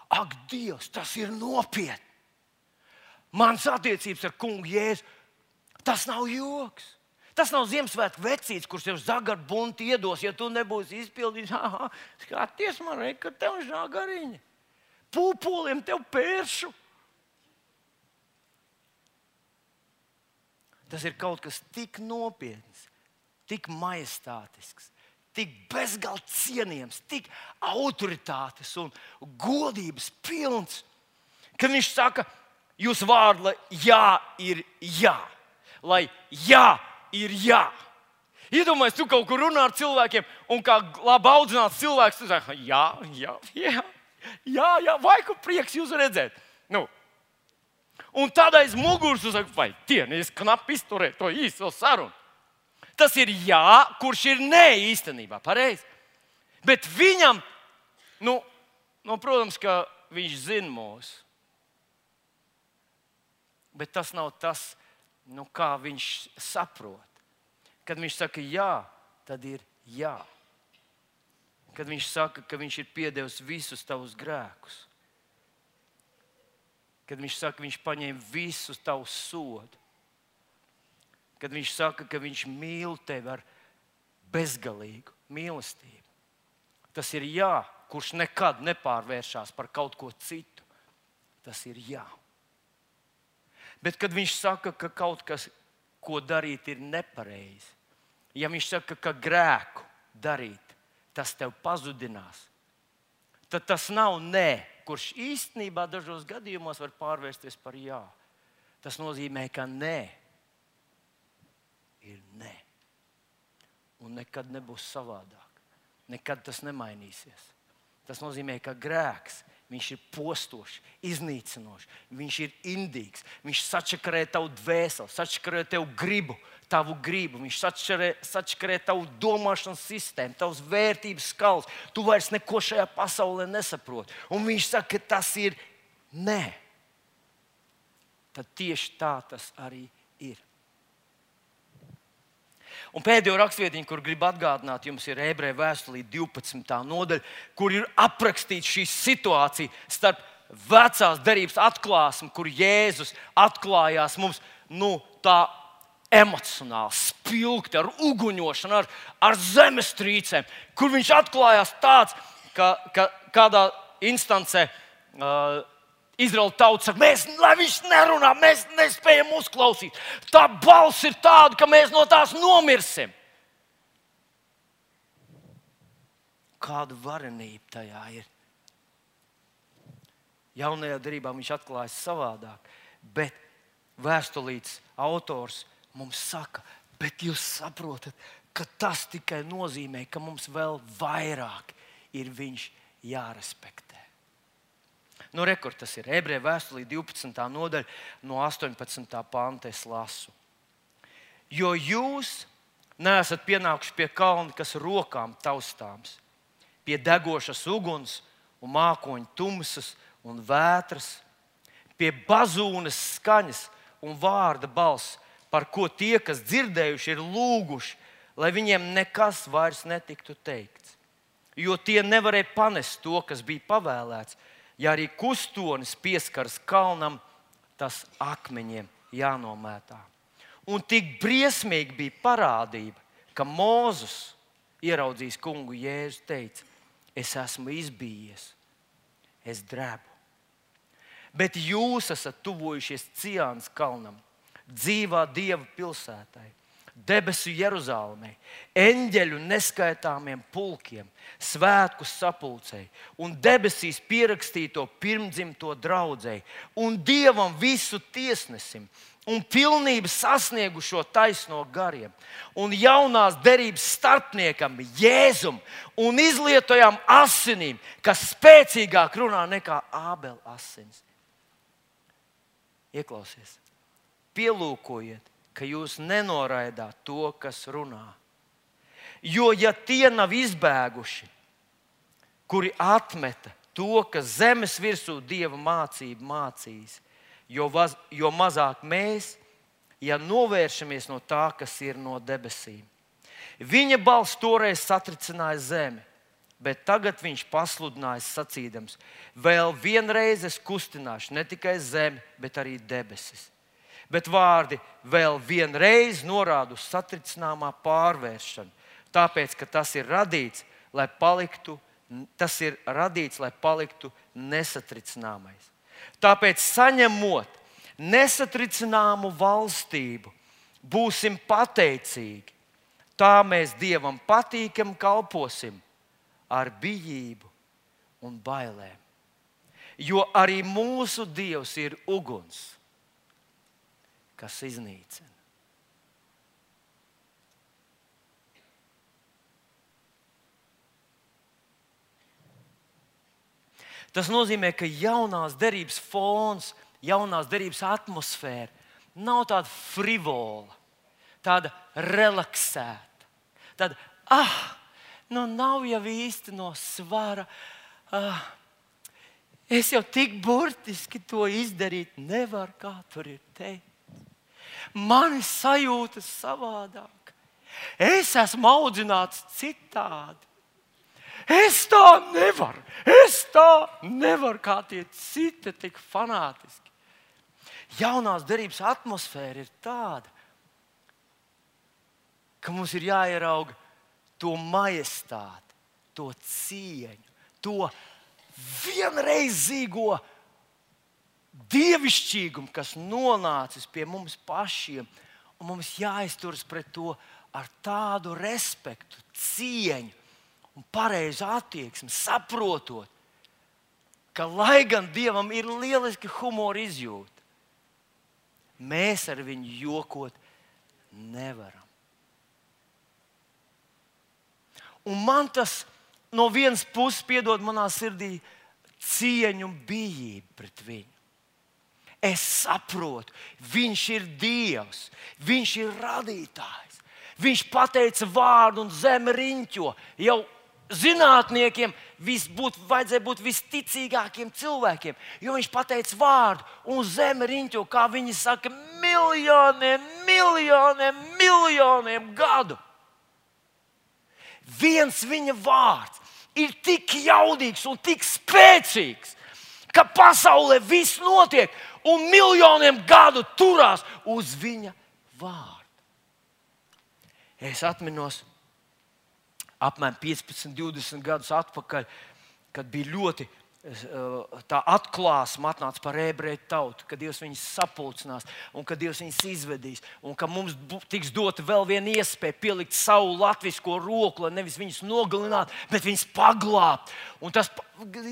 Ak, Dievs, tas ir nopietni. Mans attiecības ar kungu Jēzu, tas nav joks. Tas nav Ziemassvētku vecīts, kurš tev zagaru bunti iedos, ja tu nebūsi izpildījis. Skaties, man ir, ka tev ir žagariņa. Pūpoliem tev pēršu. Tas ir kaut kas tik nopietns, tik majestātisks, tik bezgalīgi cienījams, tik autoritātes un godības pilns, ka viņš saka, jūsu vārdu, lai jā, ir jā, lai jā, ir jā. Iedomājieties, tu kaut kur runā ar cilvēkiem, un kā labi audzināts cilvēks, tu saki, jā, jā, jā, jā, jā vai kur prieks jūs redzēt. Nu, Un tad aiz muguras uzsaka, vai tienīs knapi izturēt to īso sarunu. Tas ir jā, kurš ir nē īstenībā, pareizi. Bet viņam, nu, nu, protams, ka viņš zina mūsu. Bet tas nav tas, nu, kā viņš saprot. Kad viņš saka jā, tad ir jā. Kad viņš saka, ka viņš ir piedevis visus tavus grēkus kad viņš saka, ka viņš paņēma visu tavu sodu. Kad viņš saka, ka viņš mīl tevi ar bezgalīgu mīlestību. Tas ir jā, kurš nekad nepārvēršas par kaut ko citu. Tas ir jā. Bet kad viņš saka, ka kaut kas, ko darīt, ir nepareizi, ja viņš saka, ka grēku darīt, tas tev pazudinās, tad tas nav nē, kurš īstenībā dažos gadījumos var pārvērsties par jā. Tas nozīmē, ka nē ir nē. Un nekad nebūs savādāk. Nekad tas nemainīsies. Tas nozīmē, ka grēks Viņš ir postošs, iznīcinošs, viņš ir indīgs. Viņš sačakarē tavu dvēseli, sačakarē tev gribu, tavu gribu. Viņš sačakarē, sačakarē tavu domāšanas sistēmu, tavas vērtības skalas. Tu vairs neko šajā pasaulē nesaproti. Un viņš saka, ka tas ir nē. Tad tieši tā tas arī ir. Un pēdējo rakstvietiņu, kur gribu atgādināt, jums ir ebreju vēstulī 12. nodaļa, kur ir aprakstīta šī situācija starp vecās derības atklāsmi, kur Jēzus atklājās mums nu, tā emocionāli, spilgti, ar uguņošanu, ar, ar zemestrīcēm, kur viņš atklājās tāds, ka, ka kādā instancē. Uh, Izraela tauta saka, mēs, lai viņš nerunā, mēs nespējam uzklausīt. Tā balss ir tāda, ka mēs no tās nomirsim. Kāda varenība tajā ir? Jaunajā darbā viņš atklājas savādāk, bet vēstulītes autors mums saka, bet jūs saprotat, ka tas tikai nozīmē, ka mums vēl vairāk ir viņš jārespektē. Nu, rekord tas ir ebreju vēstulī 12. nodaļa, no 18. panta es lasu. Jo jūs neesat pienākuši pie kalna, kas rokām taustāms, pie degošas uguns un mākoņu tumsas un vētras, pie bazūnas skaņas un vārda balss, par ko tie, kas dzirdējuši, ir lūguši, lai viņiem nekas vairs netiktu teikts. Jo tie nevarēja panest to, kas bija pavēlēts, ja arī kustonis pieskaras kalnam, tas akmeņiem jānomētā. Un tik briesmīgi bija parādība, ka Mozus ieraudzījis kungu Jēzu teica, es esmu izbijies, es drebu. Bet jūs esat tuvojušies Ciānas kalnam, dzīvā Dieva pilsētai debesu Jeruzalemē, eņģeļu neskaitāmiem pulkiem, svētku sapulcei un debesīs pierakstīto pirmdzimto draudzēji un dievam visu tiesnesim. Un pilnībā sasniegušo taisno gariem, un jaunās derības starpniekam, Jēzum un izlietojām asinīm, kas spēcīgāk runā nekā Ābela asins. Ieklausies, pielūkojiet, ka jūs nenoraidāt to, kas runā. Jo, ja tie nav izbēguši, kuri atmeta to, kas zemes virsū dieva mācību mācīs, jo, vaz, jo mazāk mēs, ja novēršamies no tā, kas ir no debesīm. Viņa balss toreiz satricināja zemi, bet tagad viņš pasludināja sacīdams: Vēl vienreiz es kustināšu ne tikai zemi, bet arī debesis bet vārdi vēl vienreiz norāda uz satricināmā pārvēršanu. Tāpēc, ka tas ir radīts, lai paliktu, tas ir radīts, lai paliktu nesatricināmais. Tāpēc, saņemot nesatricināmu valstību, būsim pateicīgi. Tā mēs Dievam patīkam kalposim ar bijību un bailēm. Jo arī mūsu Dievs ir uguns kas iznīcina. Tas nozīmē, ka jaunās derības fons, jaunās derības atmosfēra nav tāda frivola, tāda relaksēta. Tāda, ah, nu nav jau īsti no svara. Ah, es jau tik burtiski to izdarīt nevaru, kā tur ir teikt manis sajūtas savādāk. Es esmu audzināts citādi. Es tā nevaru, es tā nevaru kā tie citi, tik fanātiski. Jaunās derības atmosfēra ir tāda, ka mums ir jāierauga to majestāti, to cieņu, to vienreizīgo dievišķīgumu, kas nonācis pie mums pašiem, un mums jāizturas pret to ar tādu respektu, cieņu un pareizu attieksmi, saprotot, ka lai gan Dievam ir lieliski humora izjūta, mēs ar viņu jokot nevaram. Un man tas no vienas puses piedod manā sirdī cieņu un bijību pret viņu. Es saprotu, viņš ir Dievs, viņš ir radītājs. Viņš pateica vārdu un zeme riņķo. Jau zinātniekiem būt, vajadzēja būt visticīgākiem cilvēkiem, jo viņš pateica vārdu un zeme riņķo, kā viņi saka, miljoniem, miljoniem, miljoniem gadu. Viens viņa vārds ir tik jaudīgs un tik spēcīgs, ka pasaulē viss notiek un miljoniem gadu turās uz viņa vārdu. Es atminos, apmēram 15, 20 gadus atpakaļ, kad bija ļoti tā atklāsme atnāca par ebreju tautu, ka Dievs viņus sapulcinās un ka Dievs viņus izvedīs. Un ka mums tiks dota vēl viena iespēja pielikt savu latviešu roku, lai nevis viņus nogalinātu, bet viņus paglābt. Un tas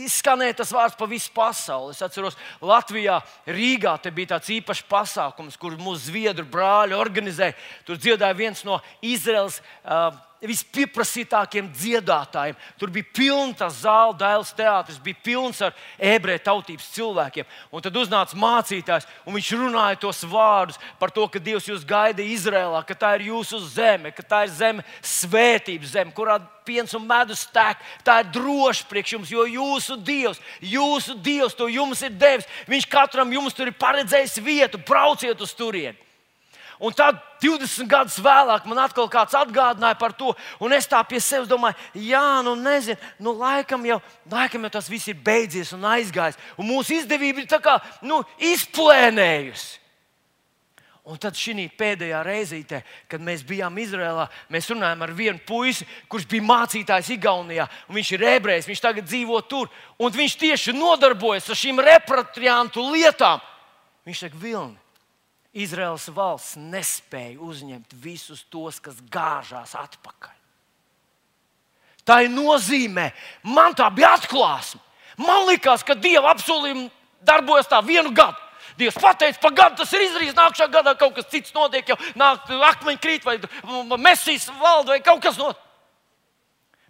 izskanēja tas vārds pa visu pasauli. Es atceros, Latvijā, Rīgā bija tāds īpašs pasākums, kur mūsu zviedru brāļi organizēja. Tur dziedāja viens no Izraels. Uh, vispieprasītākiem dziedātājiem. Tur bija pilns tas zāle, dēls teātris, bija pilns ar ebreju tautības cilvēkiem. Un tad uznāca mācītājs, un viņš runāja tos vārdus par to, ka Dievs jūs gaida Izrēlā, ka tā ir jūsu zeme, ka tā ir zeme, svētības zeme, kurā piens un medus tek. Tā ir droša priekš jums, jo jūsu Dievs, jūsu Dievs to jums ir devis. Viņš katram jums tur ir paredzējis vietu, brauciet uz turieni. Un tad 20 gadus vēlāk man atkal kāds atgādināja par to, un es tā pie sevis domāju, jā, nu nezinu, nu laikam jau, laikam jau tas viss ir beidzies un aizgājis. Un mūsu izdevība ir tā kā nu, izplēnējusi. Un tad šī pēdējā reizītē, kad mēs bijām Izrēlā, mēs runājām ar vienu puisi, kurš bija mācītājs Igaunijā. Viņš ir ebrejs, viņš tagad dzīvo tur. Un viņš tieši nodarbojas ar šīm repatriantu lietām. Viņš saka, Vilni, Izraels valsts nespēja uzņemt visus tos, kas gāžās atpakaļ. Tā ir nozīmē, man tā bija atklāsme. Man liekas, ka Dieva apsolījumi darbojas tā vienu gadu. Dievs pateica, pa gadu tas ir izdarīts, nākamā gadā kaut kas cits notiek, jau nāk akmeņi krīt, vai mesijas valda, vai kaut kas no.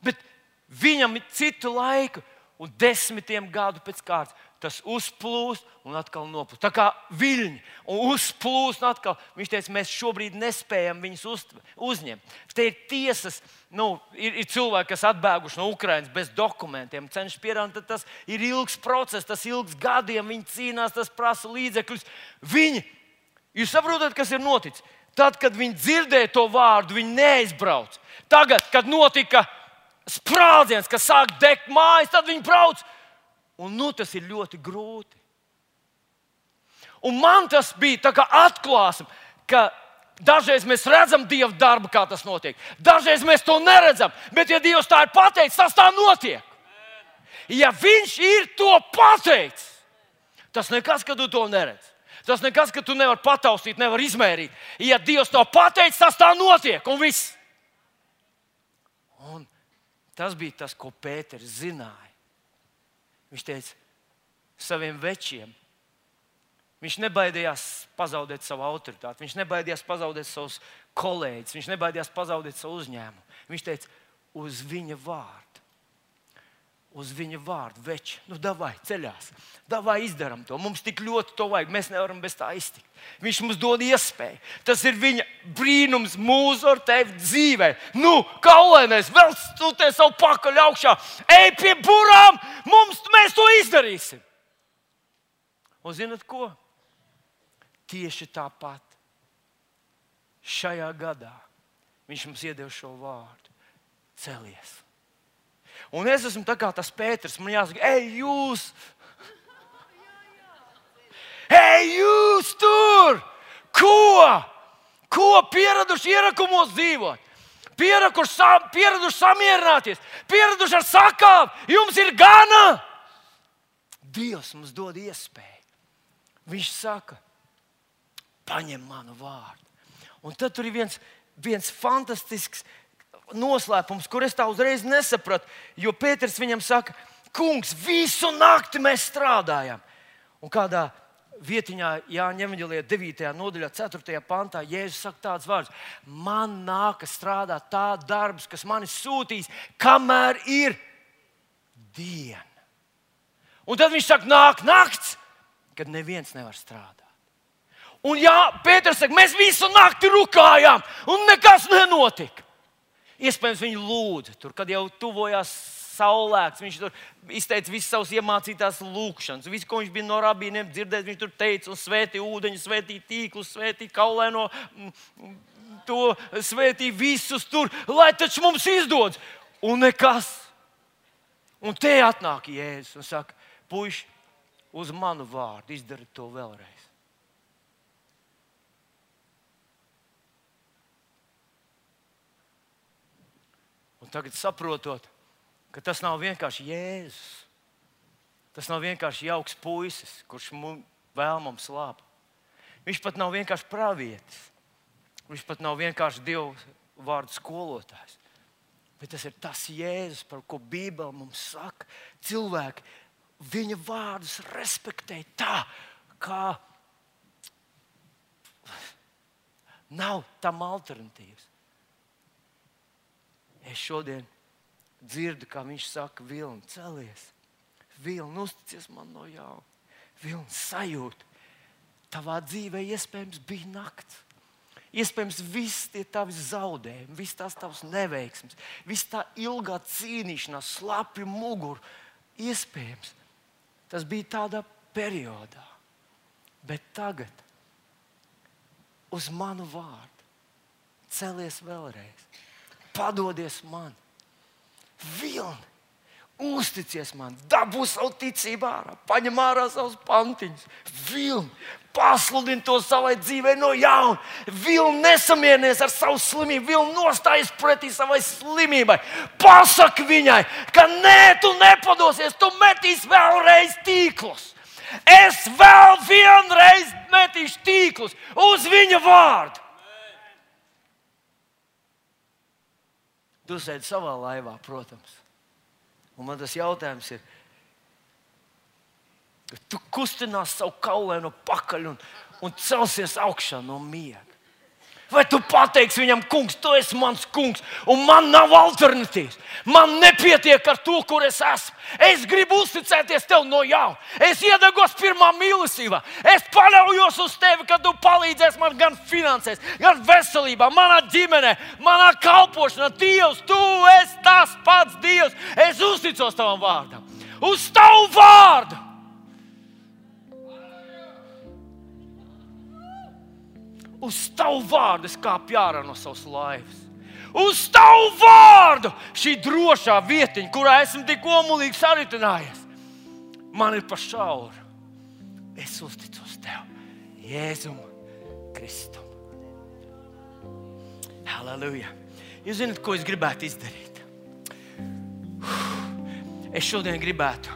Bet viņam ir citu laiku, un desmitiem gadu pēc kārtas tas uzplūst un atkal noplūst. Tā kā viļņi uzplūst un atkal. Viņš teica, mēs šobrīd nespējam viņus uz, uzņemt. Te ir tiesas, nu, ir, ir cilvēki, kas atbēguši no Ukrainas bez dokumentiem, cenšas pierādīt, tas ir ilgs process, tas ilgs gadiem, viņi cīnās, tas prasa līdzekļus. Viņi, jūs saprotat, kas ir noticis? Tad, kad viņi dzirdēja to vārdu, viņi neizbrauc. Tagad, kad notika sprādziens, kas sāk degt mājas, tad viņi brauc Un nu, tas ir ļoti grūti. Un man tas bija atklāsme, ka dažreiz mēs redzam Dieva darbu, kā tas notiek. Dažreiz mēs to neredzam, bet, ja Dievs tā ir pateicis, tas tā notiek. Ja Viņš ir to pateicis, tas nekas, ka tu to neredzi. Tas nekas, ka tu nevari pataustīt, nevari izmērīt. Ja Dievs to pateicis, tas tā notiek un viss. Un tas bija tas, ko Pēters zināja. Viņš teica, saviem večiem. Viņš nebaidījās pazaudēt savu autoritāti, viņš nebaidījās pazaudēt savus kolēģus, viņš nebaidījās pazaudēt savu uzņēmumu. Viņš teica, uz viņa vārdu. Uz viņa vārdu, veči, nu, davai, ceļās, davai izdarām to. Mums tik ļoti to vajag, mēs nevaram bez tā iztikt. Viņš mums dod iespēju. Tas ir viņa brīnums mūsu ar tevi dzīvē. Nu, kaulēnēs, vēl stūties savu pakaļ augšā, ej pie burām, mums, mēs to izdarīsim. Un zinat ko? Tieši tāpat šajā gadā viņš mums iedeva šo vārdu - celies. Un es esmu tas Pēters, man jāsaka, ej, jūs! Ej, jūs tur! Ko? Ko pieraduši ierakumos dzīvot? Pieraduši, sam, pieraduši samierināties, pieraduši ar sakām, jums ir gana! Dievs mums dod iespēju. Viņš saka, paņem manu vārdu. Un tad tur ir viens, viens fantastisks noslēpums, kur es tā uzreiz nesapratu. Jo Pēters viņam saka, Kungs, visu nakti mēs strādājam. Un kādā vietiņā, Jāņa Evanģelijā, 9. nodaļā, 4. pantā, Jēzus saka tāds vārds: Man nākas strādāt tā darbs, kas man ir sūtījis, kamēr ir diena. Un tad viņš saka, nāk nakts, kad neviens nevar strādāt. Un jā, Pēters saka, mēs visu nakti rukājām, un nekas nenotika. Iespējams, viņi lūdza tur, kad jau tuvojās saulēks. Viņš tur izteica visas savas iemācītās lūkšanas. Visu, ko viņš bija no rabīniem dzirdējis, viņš tur teica, un svētīja ūdeņu, svētīja tīklus, svētīja kaulēno. To svētīja visus tur, lai taču mums izdodas. Un nekas. Un te atnāk Jēzus un saka, puiši, uz manu vārdu izdariet to vēlreiz. Un tagad saprotot, ka tas nav vienkārši Jēzus. Tas nav vienkārši jauks puisis, kurš mums vēl mums labu. Viņš pat nav vienkārši pravietis. Viņš pat nav vienkārši Dieva vārdu skolotājs. Bet tas ir tas Jēzus, par ko Bībele mums saka. Cilvēki viņa vārdus respektē tā, kā nav tam alternatīvas. Es šodien dzirdu, kā viņš saka, Vilni, celies, Vilni, uzticies man no jauna. Vilni sajūt, tavā dzīvē iespējams bija nakts. Iespējams, viss tie tavi zaudējumi, viss tās tavas neveiksmes, viss tā ilgā cīnīšanās, slapja muguru. Iespējams, tas bija tādā periodā. Bet tagad, uz manu vārdu, celies vēlreiz padodies man. Vilni, uzticies man, dabū savu ticību ārā, paņem ārā savus pantiņus. Vilni, pasludini to savai dzīvei no jauna. Vilni nesamierinies ar savu slimību, vilni nostājas pretī savai slimībai. Pasaki viņai, ka nē, tu nepadosies, tu metīsi vēlreiz tīklus. Es vēl vienreiz metīšu tīklus uz viņa vārdu. Tu sēdi savā laivā, protams. Un man tas jautājums ir, tu kustinās savu kaulēnu pakaļ un, un celsies augšā no miega. Vai tu pateiksi viņam, kungs, tu esi mans kungs, un man nav alternatīvas. Man nepietiek ar to, kur es esmu. Es gribu uzticēties tev no jauna. Es iedegos pirmā mīlestībā. Es paļaujos uz tevi, ka tu palīdzēsi man gan finansēs, gan veselībā, manā ģimenē, manā kalpošanā. Dievs, tu esi tas pats Dievs. Es uzticos tavam vārdam, uz tavu vārdu. Uz tavu vārdu es kāpu ārā no savas laivas. Uz tavu vārdu šī drošā vietiņa, kurā esmu tik omulīgi saritinājies, man ir pa šauru. Es uzticos tev, Jēzum Kristum. Halleluja! Jūs zināt, ko es gribētu izdarīt? Es šodien gribētu,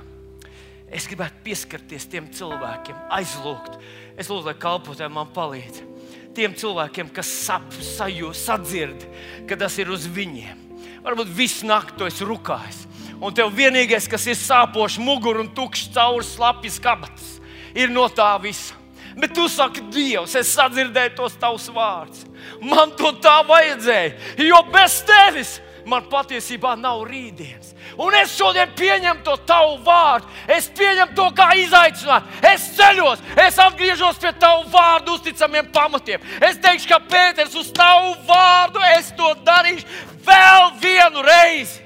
es gribētu pieskarties tiem cilvēkiem, aizlūgt. Es lūdzu, lai kalpotāji man palīdz tiem cilvēkiem, kas sap, sajūta, sadzird, ka tas ir uz viņiem. Varbūt visu nakti to esi rukājis. Un tev vienīgais, kas ir sāpošs mugurā un tukšs caur slapjas kabatas, ir no tā visa. Bet tu saki, Dievs, es sadzirdēju tos tavus vārdus. Man to tā vajadzēja, jo bez tevis man patiesībā nav rītdienas. Un es šodien pieņemu to tavu vārdu. Es pieņemu to kā izaicinājumu. Es ceļos, es atgriežos pie tavu vārdu uzticamiem pamatiem. Es teikšu, ka Pēters uz tavu vārdu es to darīšu vēl vienu reizi.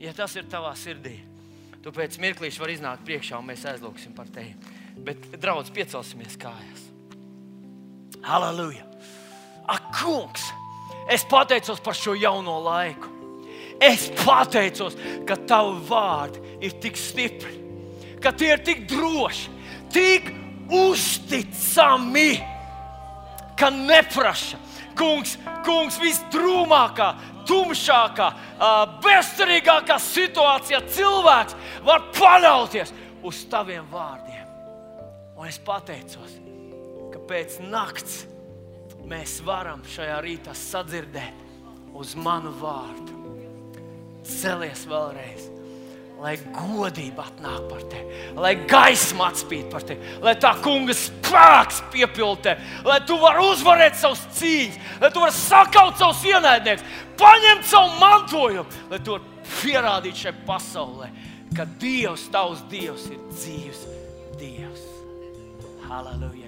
Ja tas ir tavā sirdī, tu pēc mirklīša vari iznākt priekšā un mēs aizlūgsim par tevi. Bet, draugs, piecelsimies kājās. Halleluja! Ak, kungs! Es pateicos par šo jauno laiku. Es pateicos, ka tavi vārdi ir tik stipri, ka tie ir tik droši, tik uzticami, ka neprasa. Kungs, kungs visdrūmākā, tumšākā, bezcerīgākā situācijā cilvēks var paļauties uz taviem vārdiem. Un es pateicos, ka pēc nakts mēs varam šajā rītā sadzirdēt uz manu vārdu. Celies vēlreiz! lai godība atnāk par tevi, lai gaisma atspīd par tevi, lai tā kunga spēks piepildītu tevi, lai tu vari uzvarēt savus cīņas, lai tu vari sakaut savus ienaidniekus, paņemt savu mantojumu, lai tu vari pierādīt šai pasaulē, ka Dievs, tavs Dievs, ir dzīves Dievs. Halleluja!